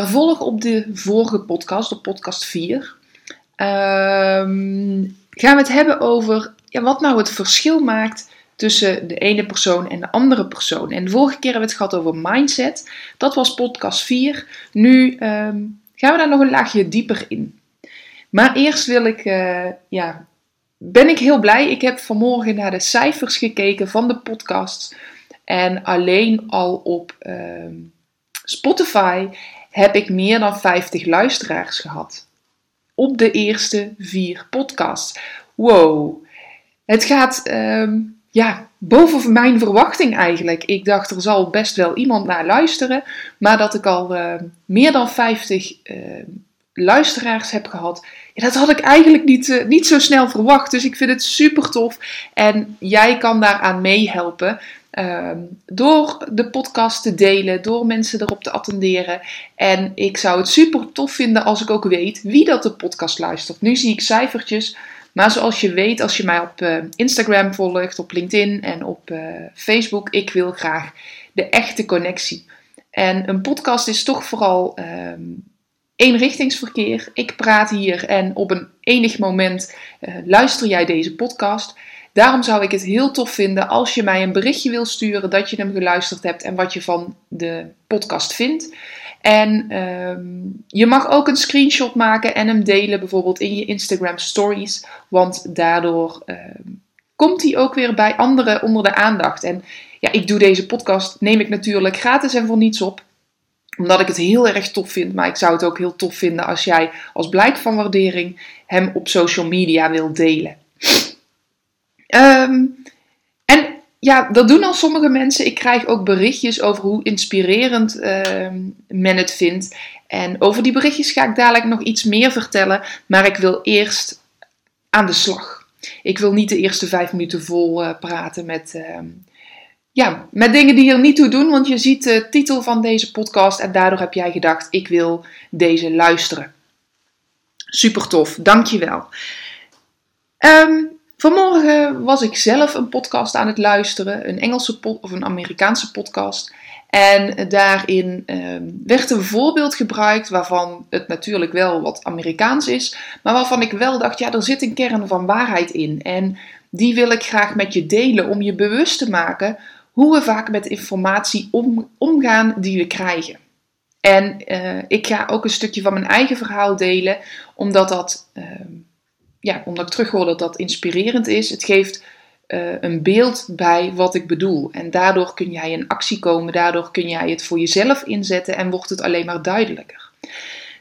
Vervolg op de vorige podcast, op podcast 4. Ehm, gaan we het hebben over ja, wat nou het verschil maakt tussen de ene persoon en de andere persoon. En de vorige keer hebben we het gehad over mindset. Dat was podcast 4. Nu ehm, gaan we daar nog een laagje dieper in. Maar eerst wil ik, eh, ja, ben ik heel blij. Ik heb vanmorgen naar de cijfers gekeken van de podcast. En alleen al op ehm, Spotify heb ik meer dan 50 luisteraars gehad. Op de eerste vier podcasts. Wow. Het gaat ehm, ja, boven mijn verwachting eigenlijk. Ik dacht er zal best wel iemand naar luisteren. Maar dat ik al uh, meer dan 50 uh, luisteraars heb gehad. Ja, dat had ik eigenlijk niet, uh, niet zo snel verwacht. Dus ik vind het super tof. En jij kan daaraan meehelpen. Ehm, door de podcast te delen, door mensen erop te attenderen. En ik zou het super tof vinden als ik ook weet wie dat de podcast luistert. Nu zie ik cijfertjes. Maar zoals je weet, als je mij op uh, Instagram volgt, op LinkedIn en op uh, Facebook, ik wil graag de echte connectie. En een podcast is toch vooral um, eenrichtingsverkeer. Ik praat hier en op een enig moment uh, luister jij deze podcast. Daarom zou ik het heel tof vinden als je mij een berichtje wil sturen dat je hem geluisterd hebt en wat je van de podcast vindt. En um, je mag ook een screenshot maken en hem delen, bijvoorbeeld in je Instagram stories. Want daardoor um, komt hij ook weer bij anderen onder de aandacht. En ja, ik doe deze podcast, neem ik natuurlijk gratis en voor niets op. Omdat ik het heel erg tof vind. Maar ik zou het ook heel tof vinden als jij als blijk van waardering hem op social media wilt delen. Um, en ja, dat doen al sommige mensen. Ik krijg ook berichtjes over hoe inspirerend uh, men het vindt. En over die berichtjes ga ik dadelijk nog iets meer vertellen. Maar ik wil eerst aan de slag. Ik wil niet de eerste vijf minuten vol uh, praten met, uh, ja, met dingen die er niet toe doen. Want je ziet de titel van deze podcast en daardoor heb jij gedacht: ik wil deze luisteren. Super tof, dankjewel. Um, Vanmorgen was ik zelf een podcast aan het luisteren, een Engelse of een Amerikaanse podcast. En daarin uh, werd een voorbeeld gebruikt waarvan het natuurlijk wel wat Amerikaans is, maar waarvan ik wel dacht, ja, er zit een kern van waarheid in. En die wil ik graag met je delen om je bewust te maken hoe we vaak met informatie om, omgaan die we krijgen. En uh, ik ga ook een stukje van mijn eigen verhaal delen, omdat dat. Uh, ja, omdat ik terughoor dat dat inspirerend is. Het geeft uh, een beeld bij wat ik bedoel. En daardoor kun jij in actie komen. Daardoor kun jij het voor jezelf inzetten en wordt het alleen maar duidelijker.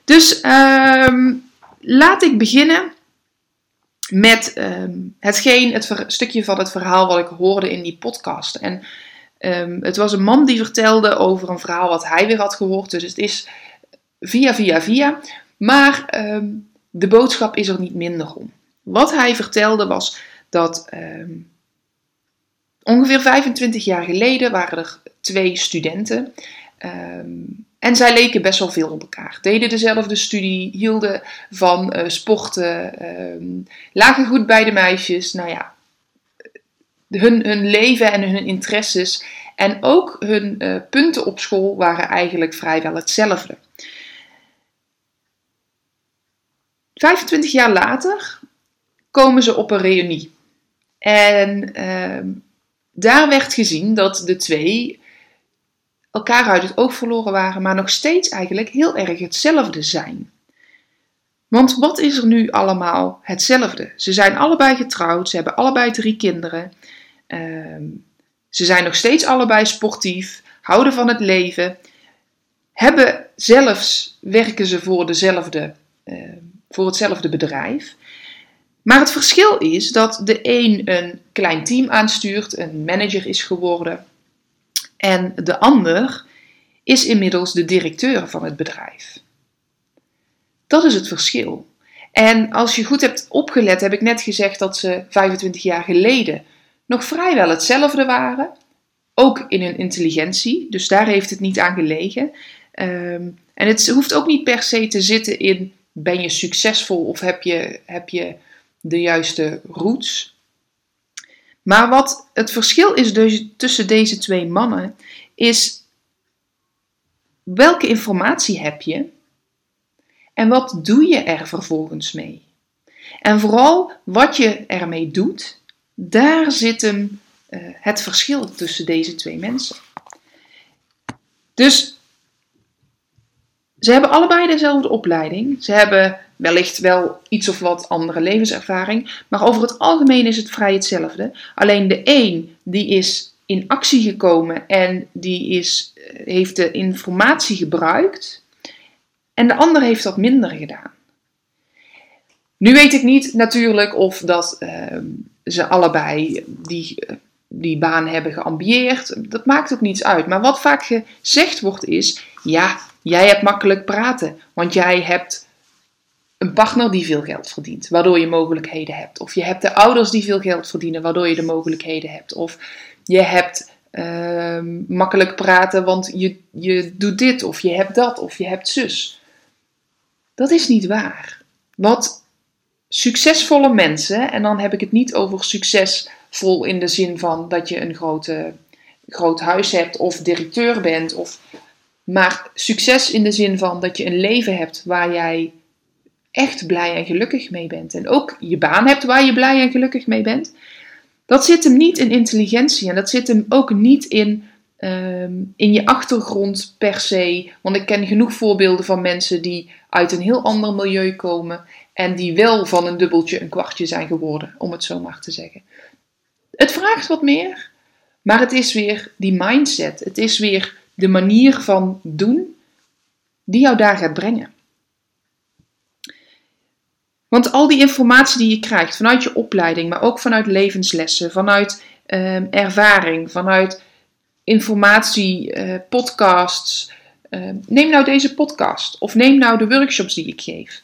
Dus um, laat ik beginnen met um, hetgeen, het stukje van het verhaal wat ik hoorde in die podcast. En um, het was een man die vertelde over een verhaal wat hij weer had gehoord. Dus het is via, via, via. Maar de boodschap is er niet minder om. Wat hij vertelde was dat um, ongeveer 25 jaar geleden waren er twee studenten. Um, en zij leken best wel veel op elkaar. Deden dezelfde studie, hielden van uh, sporten, um, lagen goed bij de meisjes. Nou ja, hun, hun leven en hun interesses en ook hun uh, punten op school waren eigenlijk vrijwel hetzelfde. 25 jaar later komen ze op een reunie. En uh, daar werd gezien dat de twee elkaar uit het oog verloren waren, maar nog steeds eigenlijk heel erg hetzelfde zijn. Want wat is er nu allemaal hetzelfde? Ze zijn allebei getrouwd, ze hebben allebei drie kinderen. Uh, ze zijn nog steeds allebei sportief, houden van het leven. Hebben zelfs, werken ze voor, dezelfde, uh, voor hetzelfde bedrijf. Maar het verschil is dat de een een klein team aanstuurt, een manager is geworden. En de ander is inmiddels de directeur van het bedrijf. Dat is het verschil. En als je goed hebt opgelet, heb ik net gezegd dat ze 25 jaar geleden nog vrijwel hetzelfde waren. Ook in hun intelligentie, dus daar heeft het niet aan gelegen. Ehm, en het hoeft ook niet per se te zitten in ben je succesvol of heb je, heb je de juiste roots. Maar wat het verschil is dus tussen deze twee mannen, is welke informatie heb je en wat doe je er vervolgens mee? En vooral wat je ermee doet, daar zit hem uh, het verschil tussen deze twee mensen. Dus ze hebben allebei dezelfde opleiding. Ze hebben wellicht wel iets of wat andere levenservaring, maar over het algemeen is het vrij hetzelfde. Alleen de een die is in actie gekomen en die is, eh, heeft de informatie gebruikt en de ander heeft dat minder gedaan. Nu weet ik niet natuurlijk of dat ehm, ze allebei die, die baan hebben geambieerd. Dat maakt ook niets uit. Maar wat vaak gezegd wordt is: ja, jij hebt makkelijk praten, want jij hebt een partner die veel geld verdient, waardoor je mogelijkheden hebt. Of je hebt de ouders die veel geld verdienen, waardoor je de mogelijkheden hebt. Of je hebt ehm, makkelijk praten, want je, je doet dit, of je hebt dat, of je hebt zus. Dat is niet waar. Wat succesvolle mensen, en dan heb ik het niet over succesvol in de zin van dat je een grote, groot huis hebt of directeur bent, of, maar succes in de zin van dat je een leven hebt waar jij echt blij en gelukkig mee bent. En ook je baan hebt waar je blij en gelukkig mee bent. Dat zit hem niet in intelligentie en dat zit hem ook niet in, ehm, in je achtergrond per se. Want ik ken genoeg voorbeelden van mensen die uit een heel ander milieu komen en die wel van een dubbeltje een kwartje zijn geworden, om het zo maar te zeggen. Het vraagt wat meer, maar het is weer die mindset. Het is weer de manier van doen die jou daar gaat brengen. Want al die informatie die je krijgt vanuit je opleiding, maar ook vanuit levenslessen, vanuit ehm, ervaring, vanuit informatie, uh, podcasts. Ehm, neem nou deze podcast of neem nou de workshops die ik geef.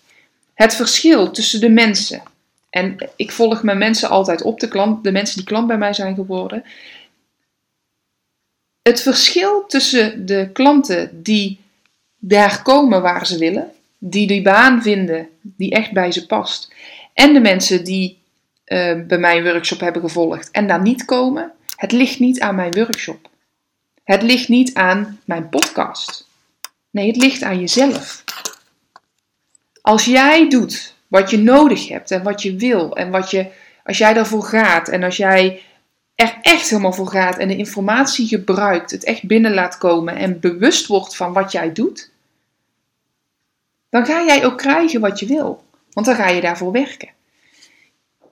Het verschil tussen de mensen. En ik volg mijn mensen altijd op, de, klant, de mensen die klant bij mij zijn geworden. Het verschil tussen de klanten die daar komen waar ze willen, die die baan vinden die echt bij ze past. En de mensen die uh, bij mijn workshop hebben gevolgd en daar niet komen. Het ligt niet aan mijn workshop. Het ligt niet aan mijn podcast. Nee, het ligt aan jezelf. Als jij doet wat je nodig hebt en wat je wil en wat je, als jij daarvoor gaat en als jij er echt helemaal voor gaat en de informatie gebruikt, het echt binnen laat komen en bewust wordt van wat jij doet, dan ga jij ook krijgen wat je wil. Want dan ga je daarvoor werken.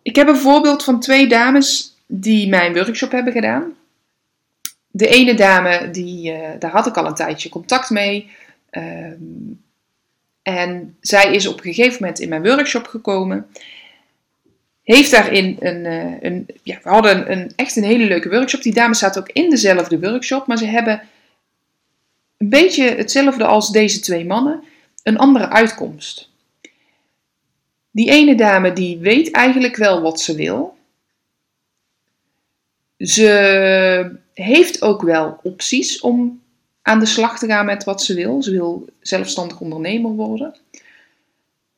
Ik heb een voorbeeld van twee dames die mijn workshop hebben gedaan. De ene dame, die, uh, daar had ik al een tijdje contact mee. Ehm, en zij is op een gegeven moment in mijn workshop gekomen. Heeft daarin een. Uh, een ja, we hadden een, echt een hele leuke workshop. Die dames zaten ook in dezelfde workshop. Maar ze hebben een beetje hetzelfde als deze twee mannen een andere uitkomst. Die ene dame die weet eigenlijk wel wat ze wil. Ze heeft ook wel opties om aan de slag te gaan met wat ze wil. Ze wil zelfstandig ondernemer worden.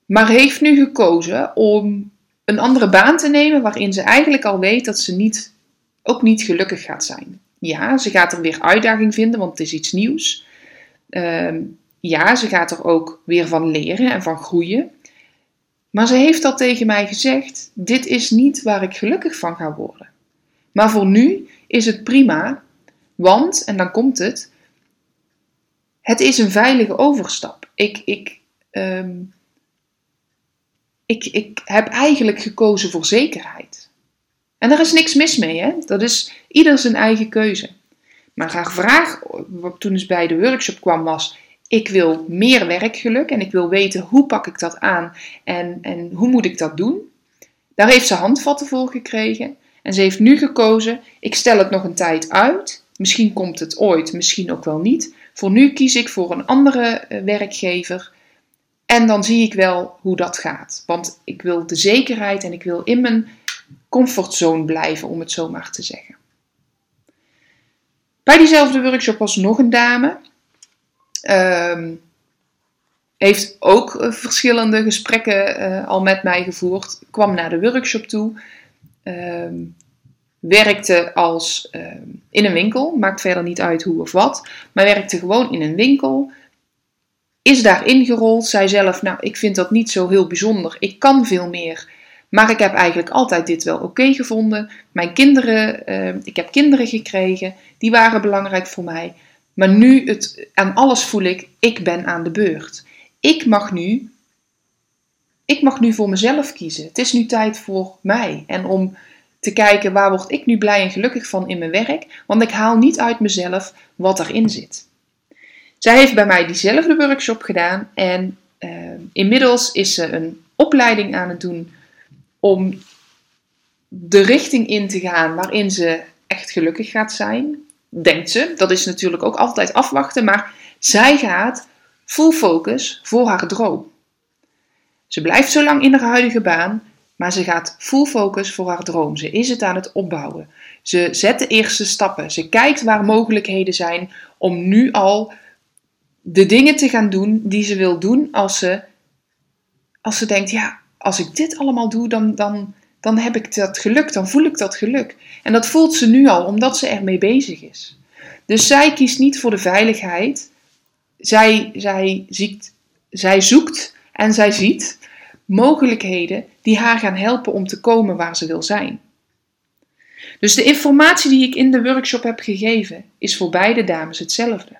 Maar heeft nu gekozen om een andere baan te nemen waarin ze eigenlijk al weet dat ze niet, ook niet gelukkig gaat zijn. Ja, ze gaat er weer uitdaging vinden, want het is iets nieuws. Ehm, ja, ze gaat er ook weer van leren en van groeien. Maar ze heeft al tegen mij gezegd: dit is niet waar ik gelukkig van ga worden. Maar voor nu is het prima, want, en dan komt het, het is een veilige overstap. Ik, ik, ehm, ik, ik heb eigenlijk gekozen voor zekerheid. En daar is niks mis mee, hè? dat is ieder zijn eigen keuze. Maar haar vraag, toen ze bij de workshop kwam, was: ik wil meer werkgeluk en ik wil weten hoe pak ik dat aan en, en hoe moet ik dat doen. Daar heeft ze handvatten voor gekregen en ze heeft nu gekozen, ik stel het nog een tijd uit. Misschien komt het ooit, misschien ook wel niet. Voor nu kies ik voor een andere eh, werkgever. En dan zie ik wel hoe dat gaat. Want ik wil de zekerheid en ik wil in mijn comfortzone blijven, om het zo maar te zeggen. Bij diezelfde workshop was nog een dame. Um, heeft ook eh, verschillende gesprekken uh, al met mij gevoerd. Kwam naar de workshop toe. Ehm, werkte als ehm, in een winkel. Maakt verder niet uit hoe of wat. Maar werkte gewoon in een winkel. Is daar ingerold. Zei zelf, nou ik vind dat niet zo heel bijzonder. Ik kan veel meer. Maar ik heb eigenlijk altijd dit wel oké gevonden. Mijn kinderen, ehm, ik heb kinderen gekregen. Die waren belangrijk voor mij. Maar nu het, aan alles voel ik, ik ben aan de beurt ik mag nu, ik mag nu voor mezelf kiezen. Het is nu tijd voor mij. En om te kijken waar word ik nu blij en gelukkig van in mijn werk. Want ik haal niet uit mezelf wat erin zit. Zij heeft bij mij diezelfde workshop gedaan. En uh, inmiddels is ze een opleiding aan het doen om de richting in te gaan waarin ze echt gelukkig gaat zijn. Denkt ze. Dat is natuurlijk ook altijd afwachten. Maar zij gaat full focus voor haar droom. Ze blijft zo lang in haar huidige baan, maar ze gaat full focus voor haar droom. Ze is het aan het opbouwen. Ze zet de eerste stappen. Ze kijkt waar mogelijkheden zijn om nu al de dingen te gaan doen die ze wil doen als ze, als ze denkt, ja, als ik dit allemaal doe, dan, dan, dan heb ik dat geluk, dan voel ik dat geluk. En dat voelt ze nu al, omdat ze ermee bezig is. Dus zij kiest niet voor de veiligheid, zij, zij, ziekt, zij zoekt en zij ziet mogelijkheden die haar gaan helpen om te komen waar ze wil zijn. Dus de informatie die ik in de workshop heb gegeven is voor beide dames hetzelfde.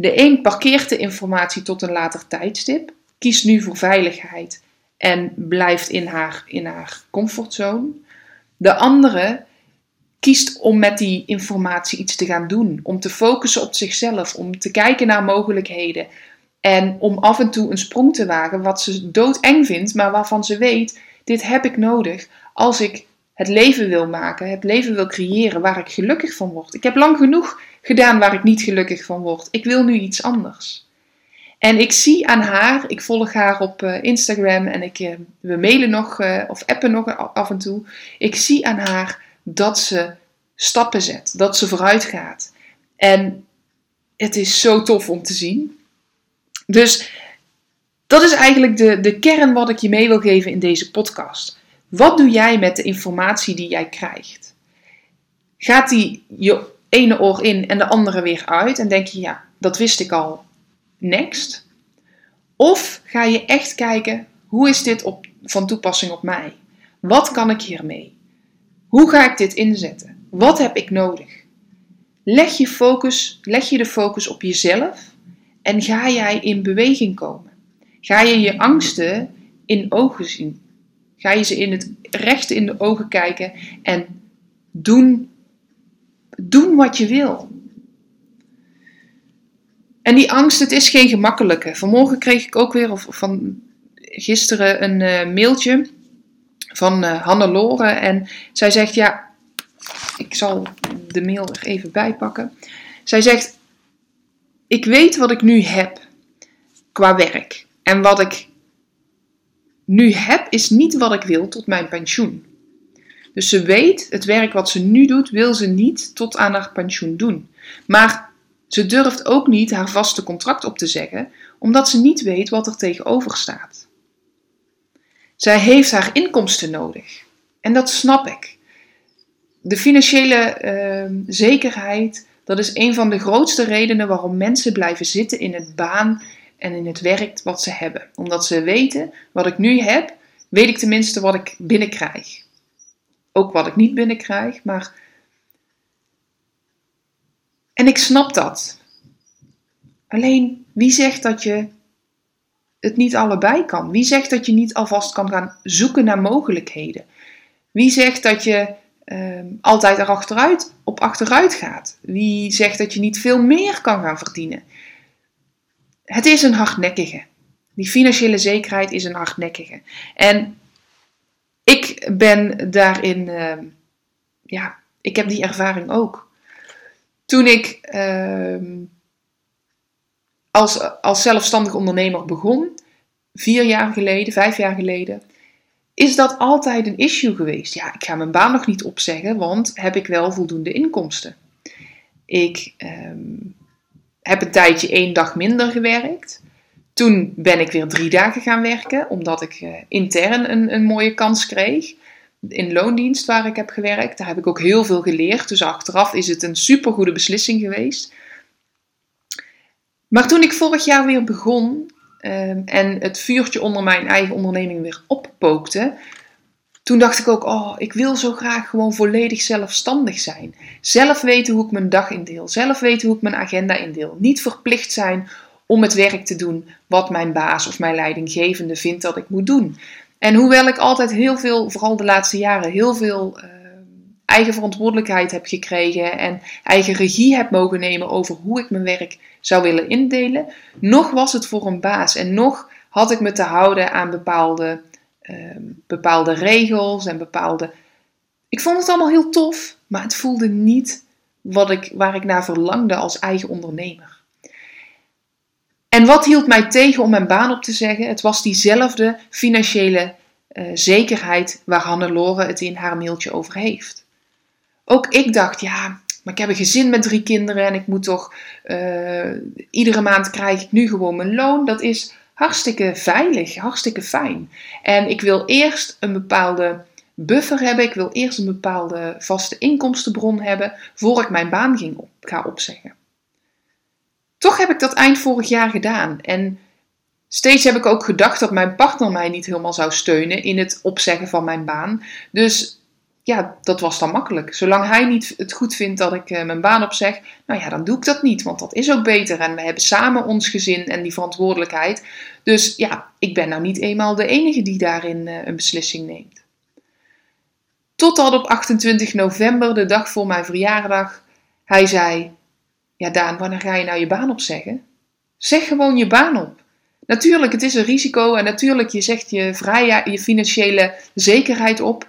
De een parkeert de informatie tot een later tijdstip, kiest nu voor veiligheid en blijft in haar, in haar comfortzone. De andere kiest om met die informatie iets te gaan doen, om te focussen op zichzelf, om te kijken naar mogelijkheden en om af en toe een sprong te wagen wat ze doodeng vindt, maar waarvan ze weet: dit heb ik nodig als ik het leven wil maken, het leven wil creëren waar ik gelukkig van word. Ik heb lang genoeg gedaan waar ik niet gelukkig van word. Ik wil nu iets anders. En ik zie aan haar, ik volg haar op eh, Instagram en ik, eh, we mailen nog uh, of appen nog af en toe. Ik zie aan haar dat ze stappen zet, dat ze vooruit gaat. En het is zo tof om te zien. Dus dat is eigenlijk de, de kern wat ik je mee wil geven in deze podcast. Wat doe jij met de informatie die jij krijgt? Gaat die je ene oor in en de andere weer uit en denk je, ja, dat wist ik al, next? Of ga je echt kijken, hoe is dit op, van toepassing op mij? Wat kan ik hiermee? Hoe ga ik dit inzetten? Wat heb ik nodig? Leg je, focus, leg je de focus op jezelf en ga jij in beweging komen. Ga je je angsten in ogen zien. Ga je ze in het rechte in de ogen kijken en doen, doen wat je wil. En die angst, het is geen gemakkelijke. Vanmorgen kreeg ik ook weer, of van gisteren, een uh, mailtje van uh, Hannelore. En zij zegt, ja, ik zal de mail er even bij pakken. Zij zegt, ik weet wat ik nu heb qua werk. En wat ik nu heb, is niet wat ik wil tot mijn pensioen. Dus ze weet, het werk wat ze nu doet, wil ze niet tot aan haar pensioen doen. Maar ze durft ook niet haar vaste contract op te zeggen, omdat ze niet weet wat er tegenover staat. Zij heeft haar inkomsten nodig. En dat snap ik. De financiële uh, zekerheid, dat is een van de grootste redenen waarom mensen blijven zitten in het baan en in het werk wat ze hebben. Omdat ze weten, wat ik nu heb, weet ik tenminste wat ik binnenkrijg. Ook wat ik niet binnenkrijg, maar. En ik snap dat. Alleen, wie zegt dat je het niet allebei kan? Wie zegt dat je niet alvast kan gaan zoeken naar mogelijkheden? Wie zegt dat je uh, altijd erachteruit, op achteruit gaat? Wie zegt dat je niet veel meer kan gaan verdienen? Het is een hardnekkige. Die financiële zekerheid is een hardnekkige. En ik ben daarin, uh, ja, ik heb die ervaring ook. Toen ik uh, als, als zelfstandig ondernemer begon, vier jaar geleden, vijf jaar geleden, is dat altijd een issue geweest. Ja, ik ga mijn baan nog niet opzeggen, want heb ik wel voldoende inkomsten? Ik ehm, heb een tijdje één dag minder gewerkt. Toen ben ik weer drie dagen gaan werken, omdat ik uh, intern een, een mooie kans kreeg. In loondienst waar ik heb gewerkt. Daar heb ik ook heel veel geleerd. Dus achteraf is het een supergoede beslissing geweest. Maar toen ik vorig jaar weer begon um, en het vuurtje onder mijn eigen onderneming weer oppookte, toen dacht ik ook, oh, ik wil zo graag gewoon volledig zelfstandig zijn. Zelf weten hoe ik mijn dag indeel. Zelf weten hoe ik mijn agenda indeel. Niet verplicht zijn om het werk te doen wat mijn baas of mijn leidinggevende vindt dat ik moet doen. En hoewel ik altijd heel veel, vooral de laatste jaren, heel veel uh, eigen verantwoordelijkheid heb gekregen en eigen regie heb mogen nemen over hoe ik mijn werk zou willen indelen, nog was het voor een baas en nog had ik me te houden aan bepaalde, uh, bepaalde regels en bepaalde. Ik vond het allemaal heel tof, maar het voelde niet wat ik, waar ik naar verlangde als eigen ondernemer. En wat hield mij tegen om mijn baan op te zeggen? Het was diezelfde financiële uh, zekerheid waar Hannelore het in haar mailtje over heeft. Ook ik dacht, ja, maar ik heb een gezin met drie kinderen en ik moet toch, uh, iedere maand krijg ik nu gewoon mijn loon. Dat is hartstikke veilig, hartstikke fijn. En ik wil eerst een bepaalde buffer hebben, ik wil eerst een bepaalde vaste inkomstenbron hebben, voor ik mijn baan ging op, ga opzeggen. Toch heb ik dat eind vorig jaar gedaan. En steeds heb ik ook gedacht dat mijn partner mij niet helemaal zou steunen in het opzeggen van mijn baan. Dus ja, dat was dan makkelijk. Zolang hij niet het goed vindt dat ik uh, mijn baan opzeg, nou ja, dan doe ik dat niet, want dat is ook beter. En we hebben samen ons gezin en die verantwoordelijkheid. Dus ja, ik ben nou niet eenmaal de enige die daarin uh, een beslissing neemt. Totdat op 28 november, de dag voor mijn verjaardag, hij zei: ja, Daan, wanneer ga je nou je baan opzeggen? Zeg gewoon je baan op. Natuurlijk, het is een risico en natuurlijk, je zegt je, vrij, je financiële zekerheid op.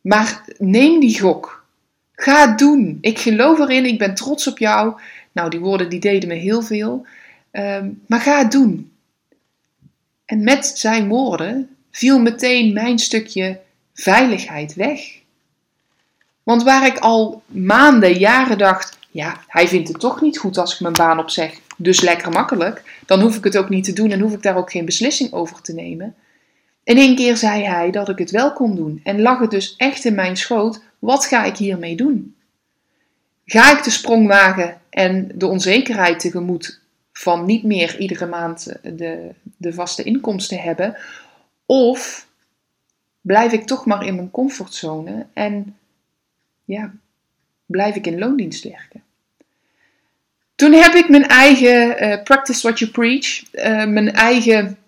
Maar neem die gok. Ga het doen. Ik geloof erin, ik ben trots op jou. Nou, die woorden die deden me heel veel. Um, maar ga het doen. En met zijn woorden viel meteen mijn stukje veiligheid weg. Want waar ik al maanden, jaren dacht: ja, hij vindt het toch niet goed als ik mijn baan opzeg, dus lekker makkelijk. Dan hoef ik het ook niet te doen en hoef ik daar ook geen beslissing over te nemen. In één keer zei hij dat ik het wel kon doen en lag het dus echt in mijn schoot. Wat ga ik hiermee doen? Ga ik de sprong wagen en de onzekerheid tegemoet van niet meer iedere maand de, de vaste inkomsten hebben? Of blijf ik toch maar in mijn comfortzone en ja, blijf ik in loondienst werken. Toen heb ik mijn eigen uh, practice what you preach, uh, mijn eigen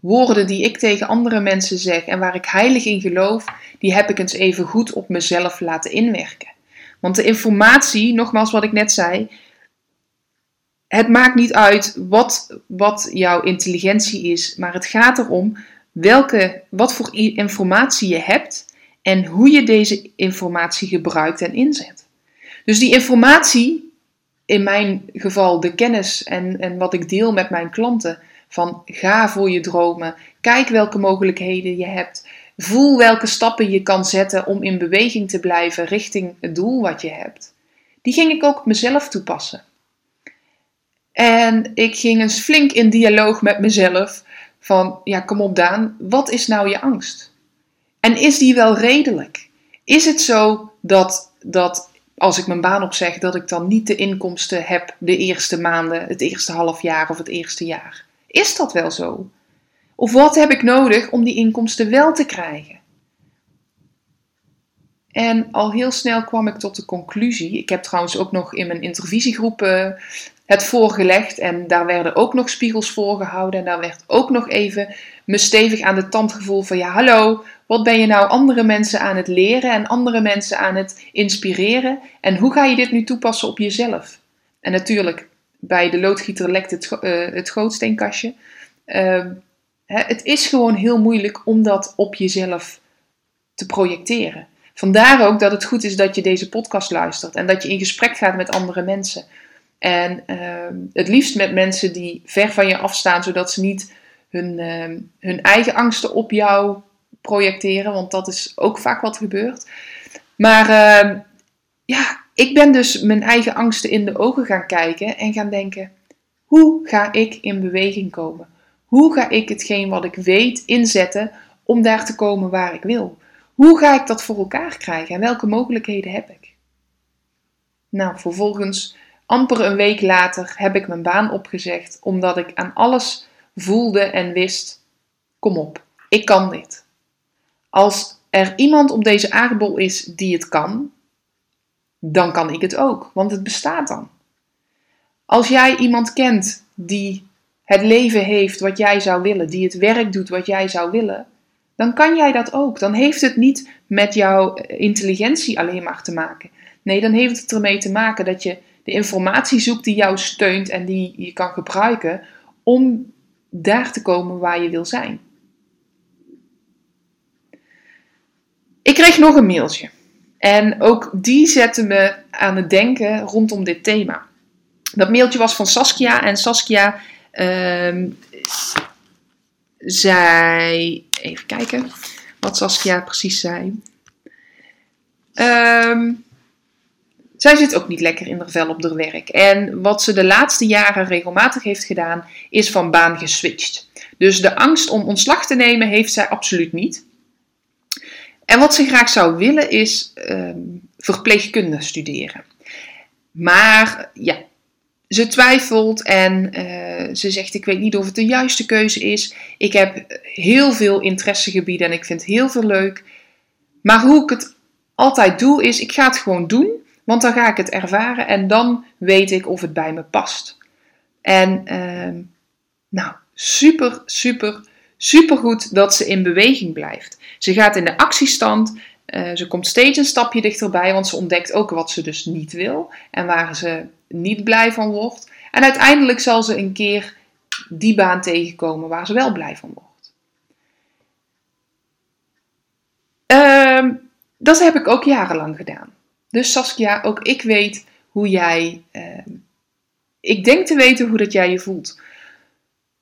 woorden die ik tegen andere mensen zeg en waar ik heilig in geloof, die heb ik eens even goed op mezelf laten inwerken. Want de informatie, nogmaals wat ik net zei, het maakt niet uit wat, wat jouw intelligentie is, maar het gaat erom welke, wat voor informatie je hebt en hoe je deze informatie gebruikt en inzet. Dus die informatie, in mijn geval de kennis en, en wat ik deel met mijn klanten, van ga voor je dromen, kijk welke mogelijkheden je hebt, voel welke stappen je kan zetten om in beweging te blijven richting het doel wat je hebt. Die ging ik ook op mezelf toepassen. En ik ging eens flink in dialoog met mezelf van, ja kom op Daan, wat is nou je angst? En is die wel redelijk? Is het zo dat, dat als ik mijn baan opzeg, dat ik dan niet de inkomsten heb de eerste maanden, het eerste half jaar of het eerste jaar? Is dat wel zo? Of wat heb ik nodig om die inkomsten wel te krijgen? En al heel snel kwam ik tot de conclusie. Ik heb trouwens ook nog in mijn intervisiegroep het voorgelegd. En daar werden ook nog spiegels voor gehouden. En daar werd ook nog even me stevig aan de tand gevoeld van ja, hallo, wat ben je nou andere mensen aan het leren en andere mensen aan het inspireren? En hoe ga je dit nu toepassen op jezelf? En natuurlijk, bij de loodgieter lekt het, uh, het hè, het is gewoon heel moeilijk om dat op jezelf te projecteren. Vandaar ook dat het goed is dat je deze podcast luistert en dat je in gesprek gaat met andere mensen. En ehm, het liefst met mensen die ver van je afstaan, zodat ze niet hun, ehm, hun eigen angsten op jou projecteren, want dat is ook vaak wat gebeurt. Maar ehm, ja, ik ben dus mijn eigen angsten in de ogen gaan kijken en gaan denken: hoe ga ik in beweging komen? Hoe ga ik hetgeen wat ik weet inzetten om daar te komen waar ik wil? Hoe ga ik dat voor elkaar krijgen en welke mogelijkheden heb ik? Nou, vervolgens, amper een week later, heb ik mijn baan opgezegd omdat ik aan alles voelde en wist: kom op, ik kan dit. Als er iemand op deze aardbol is die het kan, dan kan ik het ook, want het bestaat dan. Als jij iemand kent die het leven heeft wat jij zou willen, die het werk doet wat jij zou willen, dan kan jij dat ook. Dan heeft het niet met jouw intelligentie alleen maar te maken. Nee, dan heeft het ermee te maken dat je de informatie zoekt die jou steunt en die je kan gebruiken om daar te komen waar je wil zijn. Ik kreeg nog een mailtje. En ook die zette me aan het denken rondom dit thema. Dat mailtje was van Saskia. En Saskia uh, zei. Even kijken wat Saskia precies zei. Uh, zij zit ook niet lekker in haar vel op haar werk. En wat ze de laatste jaren regelmatig heeft gedaan, is van baan geswitcht. Dus de angst om ontslag te nemen heeft zij absoluut niet. En wat ze graag zou willen is uh, verpleegkunde studeren. Maar ja, ze twijfelt en uh, ze zegt: Ik weet niet of het de juiste keuze is. Ik heb heel veel interessegebieden en ik vind heel veel leuk. Maar hoe ik het altijd doe, is: ik ga het gewoon doen, want dan ga ik het ervaren en dan weet ik of het bij me past. En uh, nou, super, super, super goed dat ze in beweging blijft. Ze gaat in de actiestand. Uh, ze komt steeds een stapje dichterbij, want ze ontdekt ook wat ze dus niet wil en waar ze niet blij van wordt. En uiteindelijk zal ze een keer die baan tegenkomen waar ze wel blij van wordt. Uh, dat heb ik ook jarenlang gedaan. Dus Saskia, ook ik weet hoe jij. Uh, ik denk te weten hoe dat jij je voelt.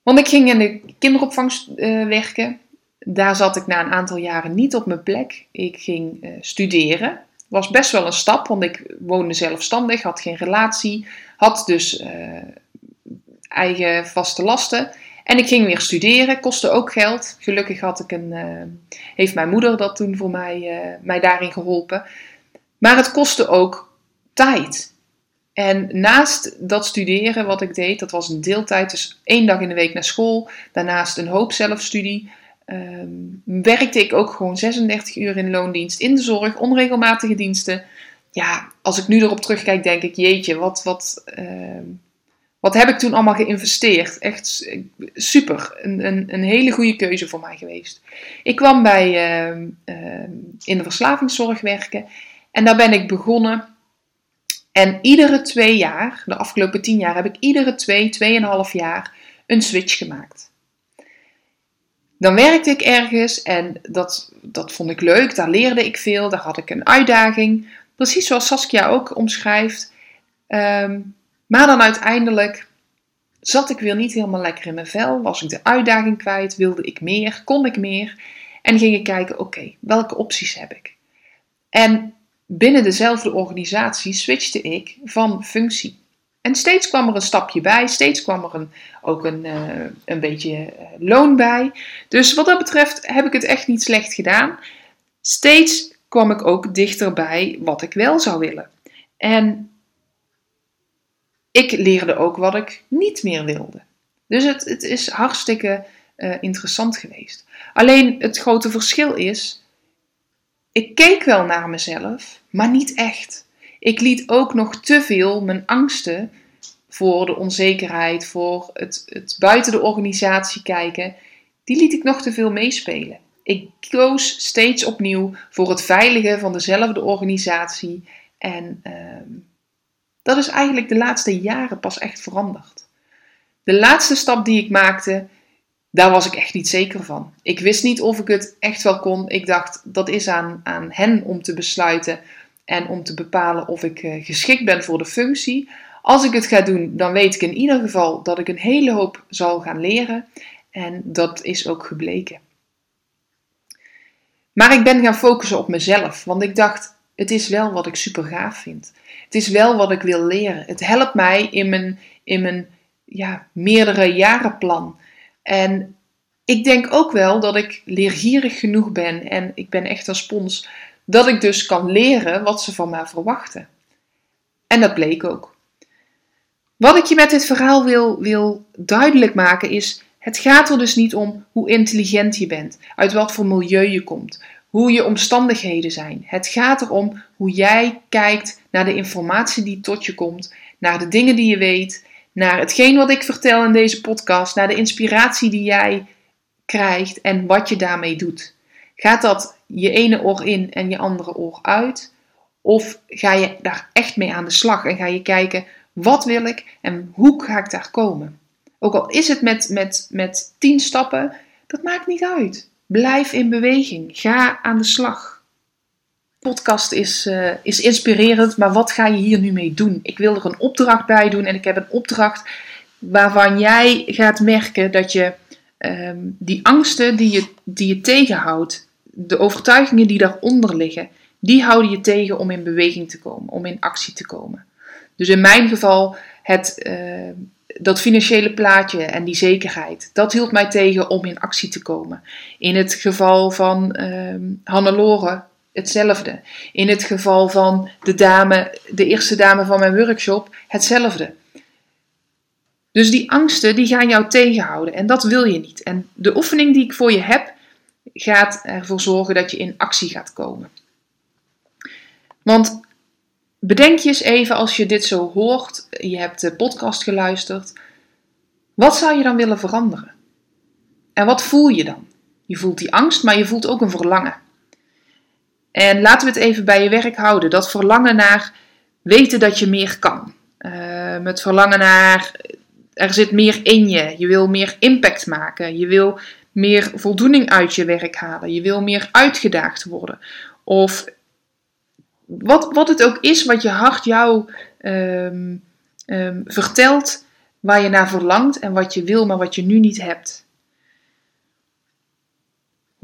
Want ik ging in de kinderopvang uh, werken. Daar zat ik na een aantal jaren niet op mijn plek. Ik ging uh, studeren. Was best wel een stap, want ik woonde zelfstandig, had geen relatie, had dus uh, eigen vaste lasten. En ik ging weer studeren, kostte ook geld. Gelukkig had ik een, uh, heeft mijn moeder dat toen voor mij, mij daarin geholpen. Maar het kostte ook tijd. En naast dat studeren wat ik deed, dat was een deeltijd, dus één dag in de week naar school, daarnaast een hoop zelfstudie, um, werkte ik ook gewoon 36 uur in loondienst, in de zorg, onregelmatige diensten. Ja, als ik nu erop terugkijk, denk ik, jeetje, wat, wat, uh, wat heb ik toen allemaal geïnvesteerd? Echt super, een, een, een, hele goede keuze voor mij geweest. Ik kwam bij, uh, in de verslavingszorg werken en daar ben ik begonnen. En iedere twee jaar, de afgelopen tien jaar, heb ik iedere twee, tweeënhalf jaar een switch gemaakt. Dan werkte ik ergens en dat, dat vond ik leuk, daar leerde ik veel, daar had ik een uitdaging. Precies zoals Saskia ook omschrijft. Um, maar dan uiteindelijk zat ik weer niet helemaal lekker in mijn vel, was ik de uitdaging kwijt, wilde ik meer, kon ik meer. En ging ik kijken, oké, welke opties heb ik? En binnen dezelfde organisatie switchte ik van functie. En steeds kwam er een stapje bij, steeds kwam er een, ook een, uh, een beetje uh, loon bij. Dus wat dat betreft heb ik het echt niet slecht gedaan. Steeds kwam ik ook dichterbij wat ik wel zou willen. En ik leerde ook wat ik niet meer wilde. Dus het, het is hartstikke uh, interessant geweest. Alleen het grote verschil is, ik keek wel naar mezelf, maar niet echt. Ik liet ook nog te veel mijn angsten voor de onzekerheid, voor het, het buiten de organisatie kijken, die liet ik nog te veel meespelen. Ik koos steeds opnieuw voor het veilige van dezelfde organisatie. En uh, dat is eigenlijk de laatste jaren pas echt veranderd. De laatste stap die ik maakte, daar was ik echt niet zeker van. Ik wist niet of ik het echt wel kon. Ik dacht, dat is aan, aan hen om te besluiten en om te bepalen of ik uh, geschikt ben voor de functie. Als ik het ga doen, dan weet ik in ieder geval dat ik een hele hoop zal gaan leren. En dat is ook gebleken. Maar ik ben gaan focussen op mezelf, want ik dacht, het is wel wat ik super gaaf vind. Het is wel wat ik wil leren. Het helpt mij in mijn, in mijn ja, meerdere jaren plan. En ik denk ook wel dat ik leergierig genoeg ben en ik ben echt een spons, dat ik dus kan leren wat ze van mij verwachten. En dat bleek ook. Wat ik je met dit verhaal wil, wil duidelijk maken is, het gaat er dus niet om hoe intelligent je bent, uit wat voor milieu je komt, hoe je omstandigheden zijn. Het gaat erom hoe jij kijkt naar de informatie die tot je komt, naar de dingen die je weet, naar hetgeen wat ik vertel in deze podcast, naar de inspiratie die jij krijgt en wat je daarmee doet. Gaat dat je ene oor in en je andere oor uit? Of ga je daar echt mee aan de slag en ga je kijken wat wil ik en hoe ga ik daar komen? Ook al is het met, met, met tien stappen, dat maakt niet uit. Blijf in beweging. Ga aan de slag. Podcast is, uh, is inspirerend, maar wat ga je hier nu mee doen? Ik wil er een opdracht bij doen en ik heb een opdracht waarvan jij gaat merken dat je um, die angsten die je, die je tegenhoudt, de overtuigingen die daaronder liggen, die houden je tegen om in beweging te komen, om in actie te komen. Dus in mijn geval het, uh, dat financiële plaatje en die zekerheid, dat hield mij tegen om in actie te komen. In het geval van uh, Hannelore hetzelfde. In het geval van de dame, de eerste dame van mijn workshop, hetzelfde. Dus die angsten die gaan jou tegenhouden en dat wil je niet. En de oefening die ik voor je heb, gaat ervoor zorgen dat je in actie gaat komen. Want bedenk je eens even als je dit zo hoort, je hebt de podcast geluisterd, wat zou je dan willen veranderen? En wat voel je dan? Je voelt die angst, maar je voelt ook een verlangen. En laten we het even bij je werk houden. Dat verlangen naar weten dat je meer kan. Uh, het verlangen naar er zit meer in je. Je wil meer impact maken. Je wil meer voldoening uit je werk halen. Je wil meer uitgedaagd worden. Of wat, wat het ook is wat je hart jou um, um, vertelt, waar je naar verlangt en wat je wil, maar wat je nu niet hebt.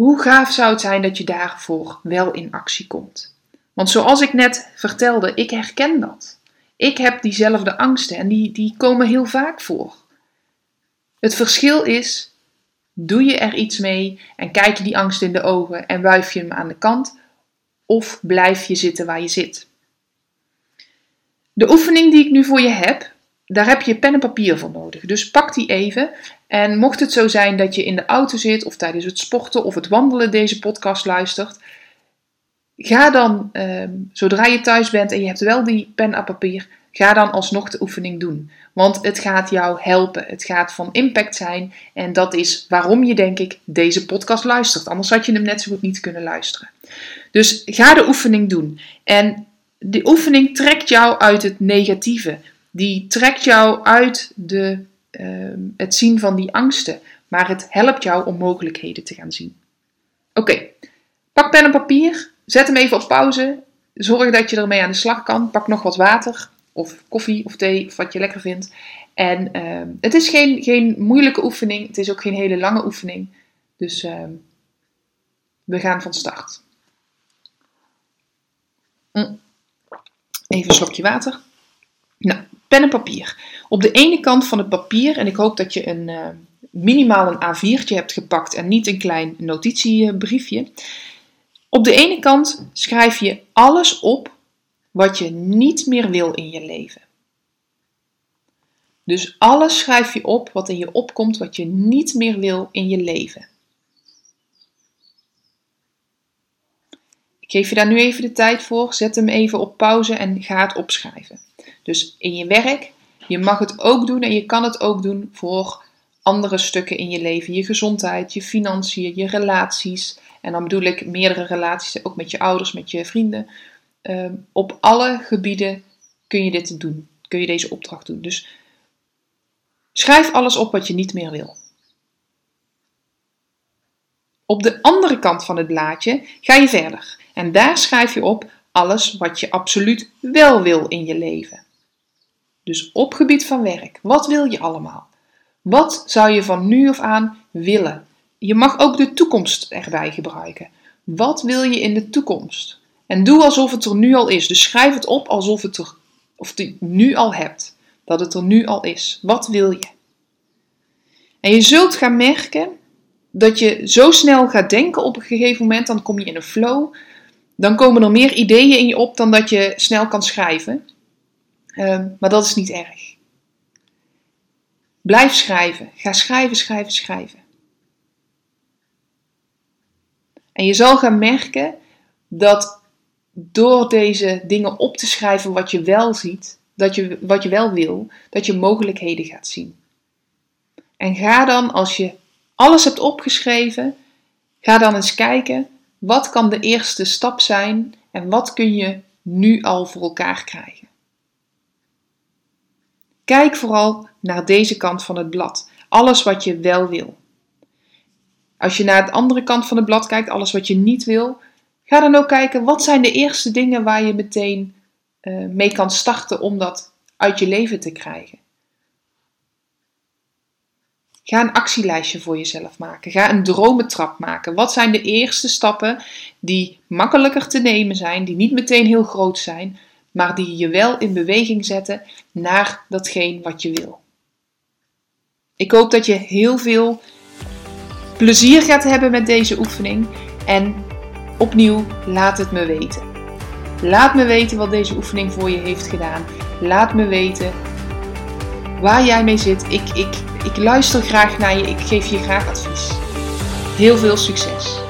Hoe gaaf zou het zijn dat je daarvoor wel in actie komt? Want zoals ik net vertelde, ik herken dat. Ik heb diezelfde angsten en die, die komen heel vaak voor. Het verschil is, doe je er iets mee en kijk je die angst in de ogen en wuif je hem aan de kant of blijf je zitten waar je zit. De oefening die ik nu voor je heb, daar heb je pen en papier voor nodig. Dus pak die even. En mocht het zo zijn dat je in de auto zit of tijdens het sporten of het wandelen deze podcast luistert, Ga dan, ehm, zodra je thuis bent en je hebt wel die pen en papier, ga dan alsnog de oefening doen. Want het gaat jou helpen. Het gaat van impact zijn. En dat is waarom je, denk ik, deze podcast luistert. Anders had je hem net zo goed niet kunnen luisteren. Dus ga de oefening doen. En die oefening trekt jou uit het negatieve. Die trekt jou uit de, uh, het zien van die angsten. Maar het helpt jou om mogelijkheden te gaan zien. Oké, pak pen en papier. Zet hem even op pauze. Zorg dat je ermee aan de slag kan. Pak nog wat water of koffie of thee of wat je lekker vindt. En uh, het is geen, geen moeilijke oefening. Het is ook geen hele lange oefening. Dus uh, we gaan van start. Mm. Even een slokje water. Nou, pen en papier. Op de ene kant van het papier, en ik hoop dat je een, uh, minimaal een A4'tje hebt gepakt en niet een klein notitiebriefje. Op de ene kant schrijf je alles op wat je niet meer wil in je leven. Dus alles schrijf je op wat in je opkomt wat je niet meer wil in je leven. Ik geef je daar nu even de tijd voor. Zet hem even op pauze en ga het opschrijven. Dus in je werk, je mag het ook doen en je kan het ook doen voor andere stukken in je leven. Je gezondheid, je financiën, je relaties. En dan bedoel ik meerdere relaties, ook met je ouders, met je vrienden. Ehm, op alle gebieden kun je dit doen. Kun je deze opdracht doen. Dus schrijf alles op wat je niet meer wil. Op de andere kant van het blaadje ga je verder. En daar schrijf je op alles wat je absoluut wel wil in je leven. Dus op gebied van werk, wat wil je allemaal? Wat zou je van nu af aan willen? Je mag ook de toekomst erbij gebruiken. Wat wil je in de toekomst? En doe alsof het er nu al is. Dus schrijf het op alsof het er, of het nu al hebt. Dat het er nu al is. Wat wil je? En je zult gaan merken dat je zo snel gaat denken op een gegeven moment, dan kom je in een flow. Dan komen er meer ideeën in je op dan dat je snel kan schrijven. Ehm, maar dat is niet erg. Blijf schrijven. Ga schrijven, schrijven, schrijven. En je zal gaan merken dat door deze dingen op te schrijven wat je wel ziet, dat je, wat je wel wil, dat je mogelijkheden gaat zien. En ga dan, als je alles hebt opgeschreven, ga dan eens kijken, wat kan de eerste stap zijn en wat kun je nu al voor elkaar krijgen. Kijk vooral naar deze kant van het blad. Alles wat je wel wil. Als je naar de andere kant van het blad kijkt, alles wat je niet wil, ga dan ook kijken wat zijn de eerste dingen waar je meteen uh, mee kan starten om dat uit je leven te krijgen. Ga een actielijstje voor jezelf maken. Ga een dromentrap maken. Wat zijn de eerste stappen die makkelijker te nemen zijn, die niet meteen heel groot zijn, maar die je wel in beweging zetten naar datgene wat je wil. Ik hoop dat je heel veel plezier gaat hebben met deze oefening en opnieuw laat het me weten. Laat me weten wat deze oefening voor je heeft gedaan. Laat me weten waar jij mee zit. Ik, ik, ik luister graag naar je. Ik geef je graag advies. Heel veel succes!